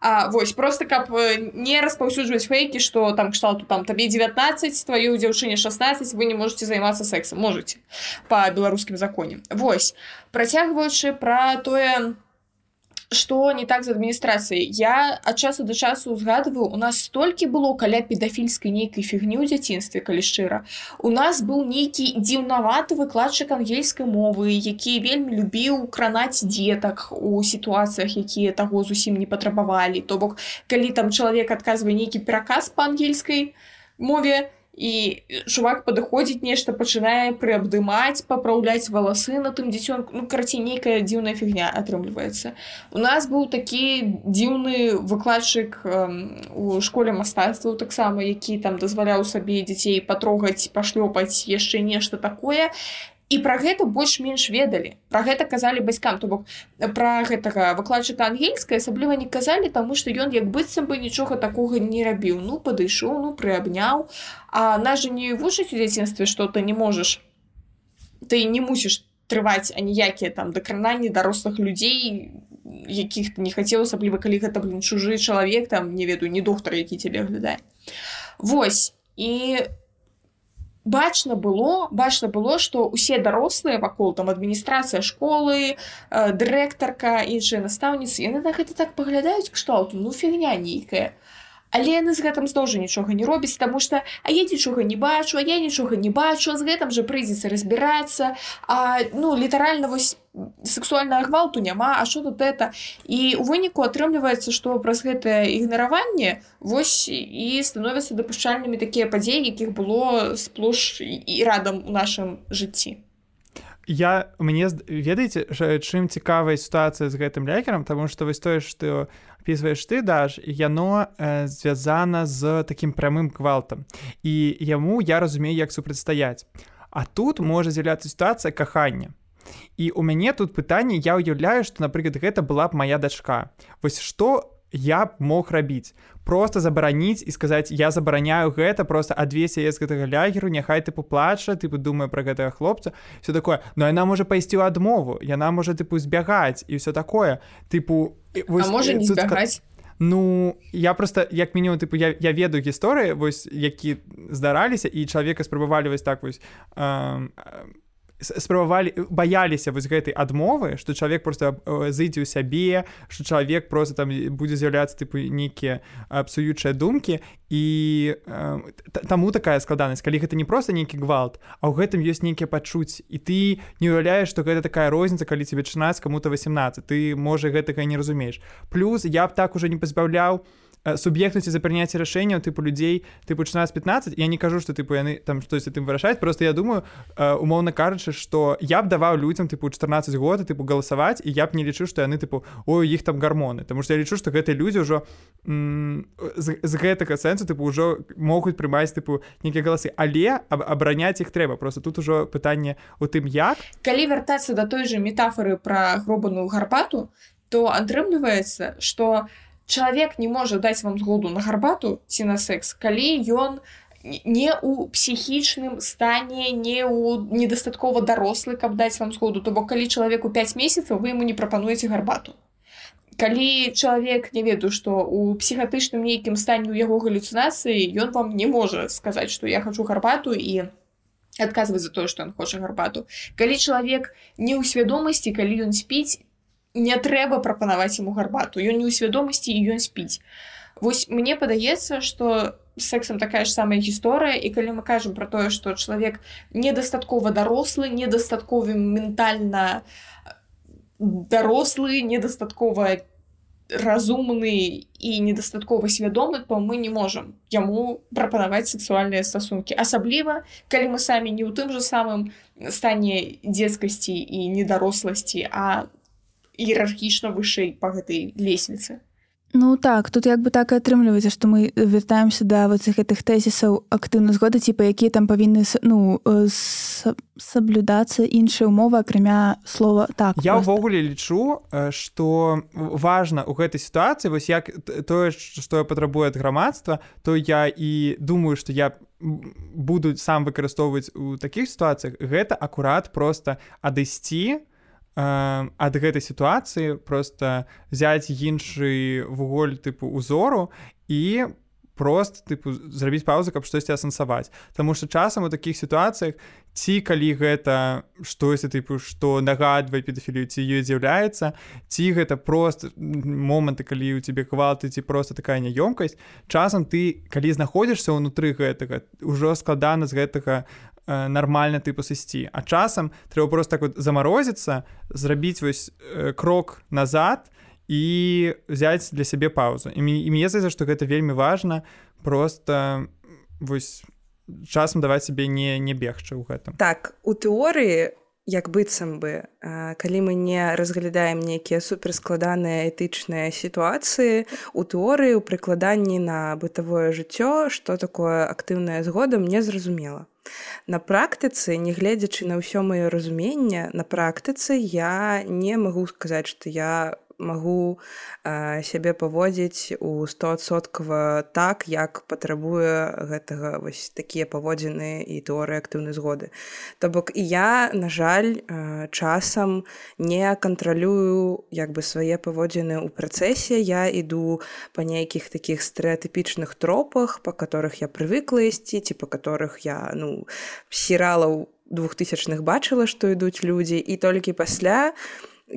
А вось просто каб э, не распаўсюджваць фейкі что там кшталту там табе 19 твою дзяўчыне 16 вы не можете займацца сексом можете по беларускім законе. Вось працягваючы про тое что не так з адміністрацыяй я ад часу да часу узгадываю у нас столькі было каля педафільскай нейкай фігні ў дзяцінстве калі шчыра у нас быў нейкі дзіўнаваты выкладчык ангельскай мовы які вельмі любіў кранаць дзетак у сітуацыях якія таго зусім не патрабавалі. То бок калі там чалавек адказвае нейкі пераказ по ангельскай мове то і чувак падыходзіць нешта пачынае прыабдымаць папраўляць валасы на тым дзіцёнку ну карацей нейкая дзіўная фігня атрымліваецца у нас быў такі дзіўны выкладчык у школе мастацтваў таксама які там дазваляў сабе дзяцей патрогаць пашлёпаць яшчэ нешта такое і пра гэта больш-менш ведалі. Про гэта казалі бацькам. То бок пра гэтага выкладчыка ангельская асабліва не казалі таму што ён як быццам бы нічога такога не рабіў. Ну падышоў ну прыабняў. А нас же не вучыць у дзяцінстве что ты не можаш ты не мусіш трываць аніякія там дакрананні дарослых людзей якіх не хацеў асабліва калі гэта блин чужы чалавек там не ведаю не доктар які цябе глядае Вось. І бачна было бачна было что усе дарослыя вакол там адміністрацыя школы э, дырэктарка іншыя настаўніцы яны на гэта так паглядаюць кшталту ну фігня нейкая але яны з гэтым зноў жа нічога не робіць таму што а я нічога не бачу а я нічога не бачу з гэтым жа прыйдзецца разбірацца. А ну літаральна вось сексуальная гвалту няма а що тут это? І у выніку атрымліваецца што праз гэтае ігнараванне вось і становяцца дапушчальнымі такія падзеі якіх было сплош і радам у нашым жыцці. Я мне ведаеце чым цікавая сітуацыя з гэтым лякерам? Тому что вось тое што опісваеш ты даш яно э, звязана з таким прамым квалтам і яму я разумею як супрацьстаяць. А тут можа з'яўляцца сітуацыя кахання. І у мяне тут пытанне я ўяўляю што напрыклад гэта была б моя дачка. Вось что я б мог рабіць. Просто забараніць і сказаць я забараняю гэта просто адвесе з гэтага лягеру няхай ты поплача ты думаю про гэтага хлопца все такое. Но яна можа пайсці ў адмову яна можа тыпу збягаць і все такое. Тыпу можа не збягаць? Ну я просто як мінімум тыпу я, я ведаю гісторыі вось які здараліся і чалавека спрабавалі вось так вось э, спрабавалі баяліся вось гэтай адмовы што чалавек просто зайдзе ў сябе што чалавек просто там будзе з'яўляцца тыпу нейкія псуючыя думкі і э, таму такая складанасць калі гэта не просто нейкі гвалт а ў гэтым ёсць нейкія пачуць і ты не уяўляеш што гэта такая розніца калі тебе 16 кому-то 18 ты можа гэтага не разумееш плюс я б так уже не пазбаўляў у Э, суб'ектнасці за прыняцце рашэнняў тыпу людзей тыпу 16-15 я не кажу што тыпу яны там штось тым вырашаць просто я думаю э, умоўна кажучы што я б даваў людзям тыпу 14 год тыпу галасаваць і я б не лічу што яны тыпу ой іх там гармоны Таму што я лічу што гэтыя людзі ўжо з, з гэтага сэнсу тыпу ўжо могуць прымаць тыпу нейкія галасы але аб, абараняць іх трэба просто тут ужо пытанне у тым як. Калі вяртацца да той же метафоры пра гробаную гарбату то атрымліваецца что у чалавек не можа даць вам згоду на гарбату ці на секс калі ён не у псіхічным стане не у недастаткова дарослы каб даць вам згоду то бок калі чалавеку 5 месяцаў вы ему не прапануеце гарбату калі чалавек не ведаю што у псіхатычным нейкім стане у яго галюцынацыі ён вам не можа сказаць што я хачу гарбату і адказваць за тое што ён хоча гарбату. Калі чалавек не ў свядомасці калі ён спіць не трэба прапанаваць яму гарбату. Ён не ў свядомасці і ён спіць Вось мне падаецца что сексам такая ж самая гісторыя і калі мы кажам про тое что чалавек недастаткова дарослы недастатковы ментальна дарослы недастаткова разумны і недастаткова свядомы то мы не можам яму прапанаваць сексуальныя стасункі асабліва калі мы самі не ў тым же самым стане дзецкасці і недаросласці а іерархічна вышэй па гэтай лесвіцы Ну так тут як бы так і атрымліваецца што мы вяртаемся да вот гэтых тэзісаў актыўна згоды типа якія там павінны ну саблюдацца іншыя умовы акрамя слова так я ўвогуле лічу что важна у гэтай сітуацыі вось як тое што я патрабую ад грамадства то я і думаю что я буду сам выкарыстоўваць у такіх сітуацыях гэта акурат просто адысці ад гэтай сітуацыі просто взять іншы вуголь тыпу узору і просто тыпу зрабіць паузу каб штосьці асэнсаваць. Таму что часам у такіх сітуацыях ці калі гэта штосьці тыпу што нагадвае педафілію ці ёй з'яўляецца ці гэта просто моманты калі у тебе квалты ці просто такая няёмкасць часам ты калі знаходзішся ўнутры гэтага ўжо складана з гэтага Э, нармальна тыпу сысці а часам трэба просто так вот замарозіцца зрабіць вось э, крок назад і взять для сябе паузу. І мне здаецца што гэта вельмі важна просто вось часам даваць сябе не не бегчы ў гэтым. Так у тэорыі як быццам бы калі мы не разглядаем нейкія суперскладаныя этычныя сітуацыі у тэорыі ў прыкладанні на бытавое жыццё што такое актыўная згода мне зразумела На практыцы, нягледзячы на ўсё маё разуменне, на практыцы я не магу сказаць, што я магу э, сябе паводзіць у стосоткава так як патрабуе гэтага вось такія паводзіны і тэорыі актыўнай згоды. То бок і я на жаль э, часам не кантралюю як бы свае паводзіны ў працэсе. Я іду па нейкіх такіх стэеатыпічных тропах па которых я прывыкла ісці ці па которых я ну сералаў двухтысячных бачыла што ідуць людзі. І толькі пасля я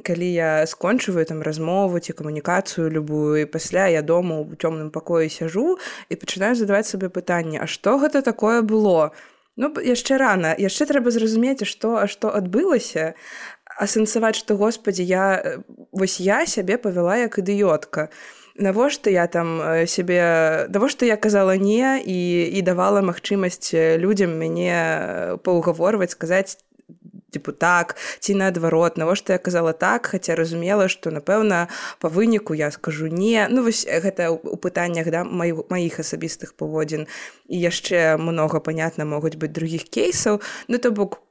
калі я скончываю там размову ці камунікацыю любую і пасля я дома у цёмным пакоі сяжу і пачынаю задаваць сабе пытанне А што гэта такое было? Ну яшчэ рана яшчэ трэба зразумець што а што адбылася асэнсаваць што господі я вось я сябе павяла як ідыётка навошта я там сябе навошта я казала не і і давала магчымасць людзям мяне паўгаворваць сказаць типу так ці наадварот навошта я казала так хаця разумела што напэўна па выніку я скажу не ну вось гэта у пытаннях да маіх асабістых паводзін. І яшчэ многа панятна могуць быць другіх кейсаў. Ну то бок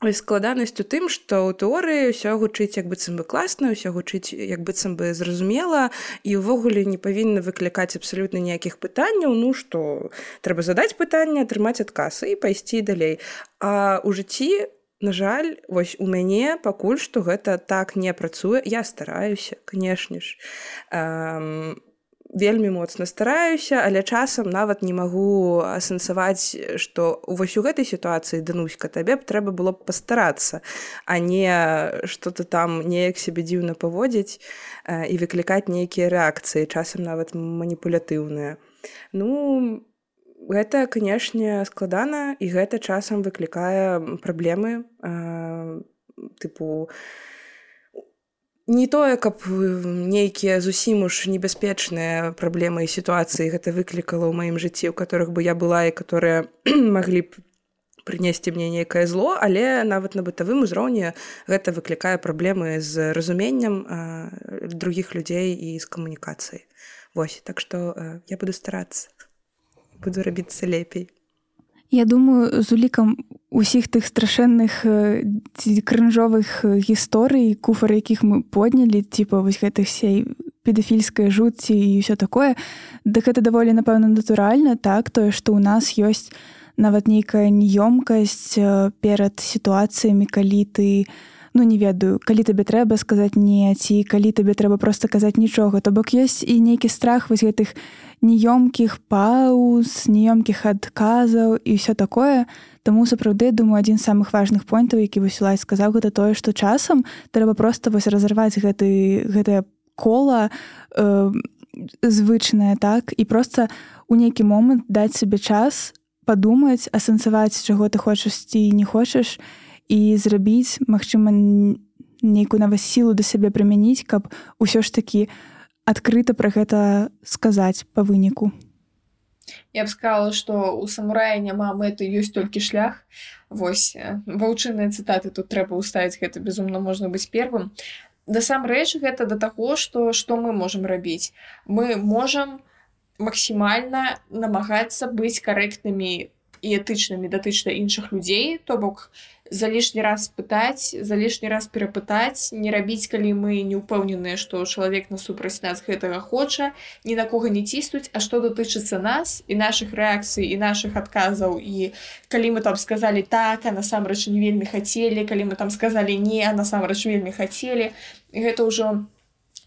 складанасць у тым што ў тэорыі ўсё гучыць як быццам бы класна ўсё гучыць як быццам бы зразумела і ўвогуле не павінна выклікаць абсалютна ніякіх пытанняў. Ну што трэба задаць пытанне атрымаць адказ і пайсці далей. А у жыцці На жаль, вось у мяне пакуль што гэта так не працуе. Я стараюся, канешне ж. Эм, вельмі моцна стараюся, але часам нават не магу асэнсаваць, што вось у гэтай сітуацыі дануська табе б трэба было б пастарацца, а не што-то там неяк сябе дзіўна паводзіць э, і выклікаць нейкія рэакцыі, часам нават маніпулятыўныя. Ну, гэта канешне складана і гэта часам выклікае праблемы э, тыпу не тое каб нейкія зусім уж небяспечныя праблемы і сітуацыі гэта выклікала ў маім жыцці у которых бы я была і которые маглі б прынесці мне нейкае зло але нават на бытавым узроўні гэта выклікае праблемы з разуменнем э, других людзей і з камунікацыяй. Вось так што э, я буду старацца буду рабіцца лепей. Я думаю з улікам усіх тых страшэнных крынжовых гісторый куфар якіх мы поднялі типа вось гэтых сей педафільскай жуці і ўсё такое дык гэта даволі напэўна натуральна так? Тое што ў нас ёсць нават нейкая неёмкасць перад сітуацыямі калі ты ну не ведаю калі табе трэба сказаць не ці калі табе трэба просто казаць нічога то бок ёсць і нейкі страх вось гэтых не неёмкіх пауз неёмкіх адказаў і ўсё такое. Таму сапраўды думаю адзін з самых важных поінтаў які высілай сказаў гэта тое што часам трэба просто вось разарваць гэты гэтае кола э, звычнае так і просто у нейкі момант даць сабе час падумаць асэнсаваць чаго ты хочаш ці не хочаш і зрабіць магчыма нейкую нават сілу да сябе прымяніць каб усё ж такі адкрыта пра гэта сказаць па выніку. Я б сказала что у самурая няма мэты ёсць толькі шлях. Вось ваўчыныя цытаты тут трэба ўставіць гэта безумна можна быць первым насамрэч гэта да таго што што мы можам рабіць. Мы можам максімальна намагацца быць карэктнымі і этычнымі датычна іншых людзей то бок за лішні раз пытаць за лішні раз перапытаць не рабіць калі мы не ўпэўненыя што чалавек насупраць нас гэтага хоча ні на кого не ціснуць А што датычыцца нас і наших рэакцый і наших адказаў і калі мы там сказали так а насамрэч не вельмі хацелі калі мы там сказали не а насамрэч вельмі хацелі гэта ўжо не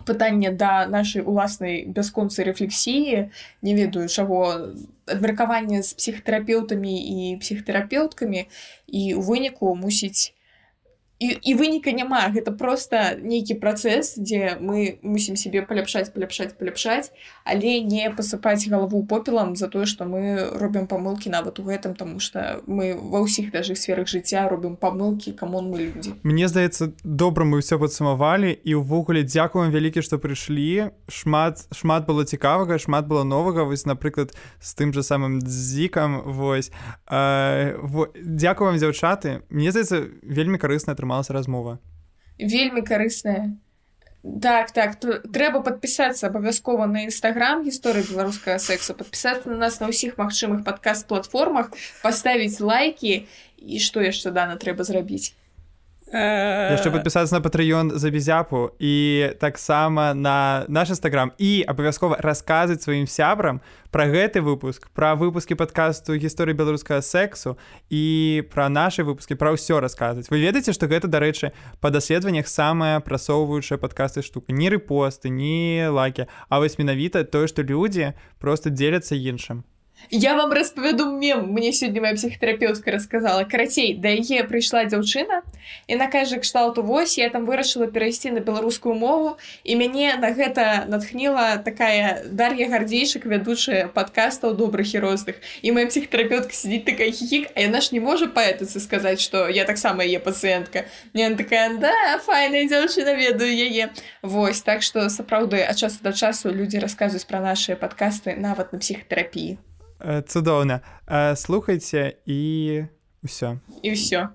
пытанне да нашай уласнай бясконцай рэфлексіі не ведаю чаго абмеркаванне з псіхатэрапеўтамі і псіхатэрапеўткамі і ў выніку мусіць і, і выніка няма гэта просто нейкі працэс дзе мы мусім себе паляпшаць паляпшаць паляпшаць але не пасыпаць галаву попелам за тое што мы робім памылкі нават у гэтым тому что мы ва ўсіх даже сферах жыцця робім памылкі камон мы людзі Мне здаецца добра мы ўсё падсумавалі і ўвогуле дзякуем вялікі што прыйшлі шмат шмат было цікавага шмат было новага. Вось напрыклад з тым же самым зікам вось. Э, дзякую вам дзяўчаты мне здаецца вельмі карысна атрымалася размова. Вельмі карысная. Так так трэба подпісацца абавязкова на нстаграм гісторыі беларускага сексу подпісацца на нас на ўсіх магчымых падкаст платформах паставіць лайки і што яшчэ дана трэба зрабіць яшчэ падпісацца на патрыён за безяпу і таксама на наш нстаграм і абавязкова расказаць сваім сябрам пра гэты выпуск пра выпускі падкасту гісторыі беларускага сексу і пра нашы выпускі пра ўсё расказваць вы ведаеце што гэта дарэчы па даследаваннях самая прасоўваючая падкасты штука. Не рэпосты не лайки. А вось менавіта тое што людзі просто дзеляцца іншым Я вам распавяду мем. Мне сёння моя псіхатэрапеўтка рассказала. Карацей да яе прыйшла дзяўчына і на кажа кшталту вось я там вырашыла перайсці на беларускую мову і мяне на гэта натхніла такая дар'я гардзейшак вядучая падкастаў добрых і розных і моя псіхатэрапеўтка сидзіць такая хіхік а яна ж не можа паэтыцы сказаць што я таксама яе пацыентка не такая да файная дзяўчына ведаю яе Вось так што сапраўды ад часу да часу людзі расказваюць пра нашыя падкасты нават на псіхатэрапіі цудоўна. Слухайце і ўсё. І ўсё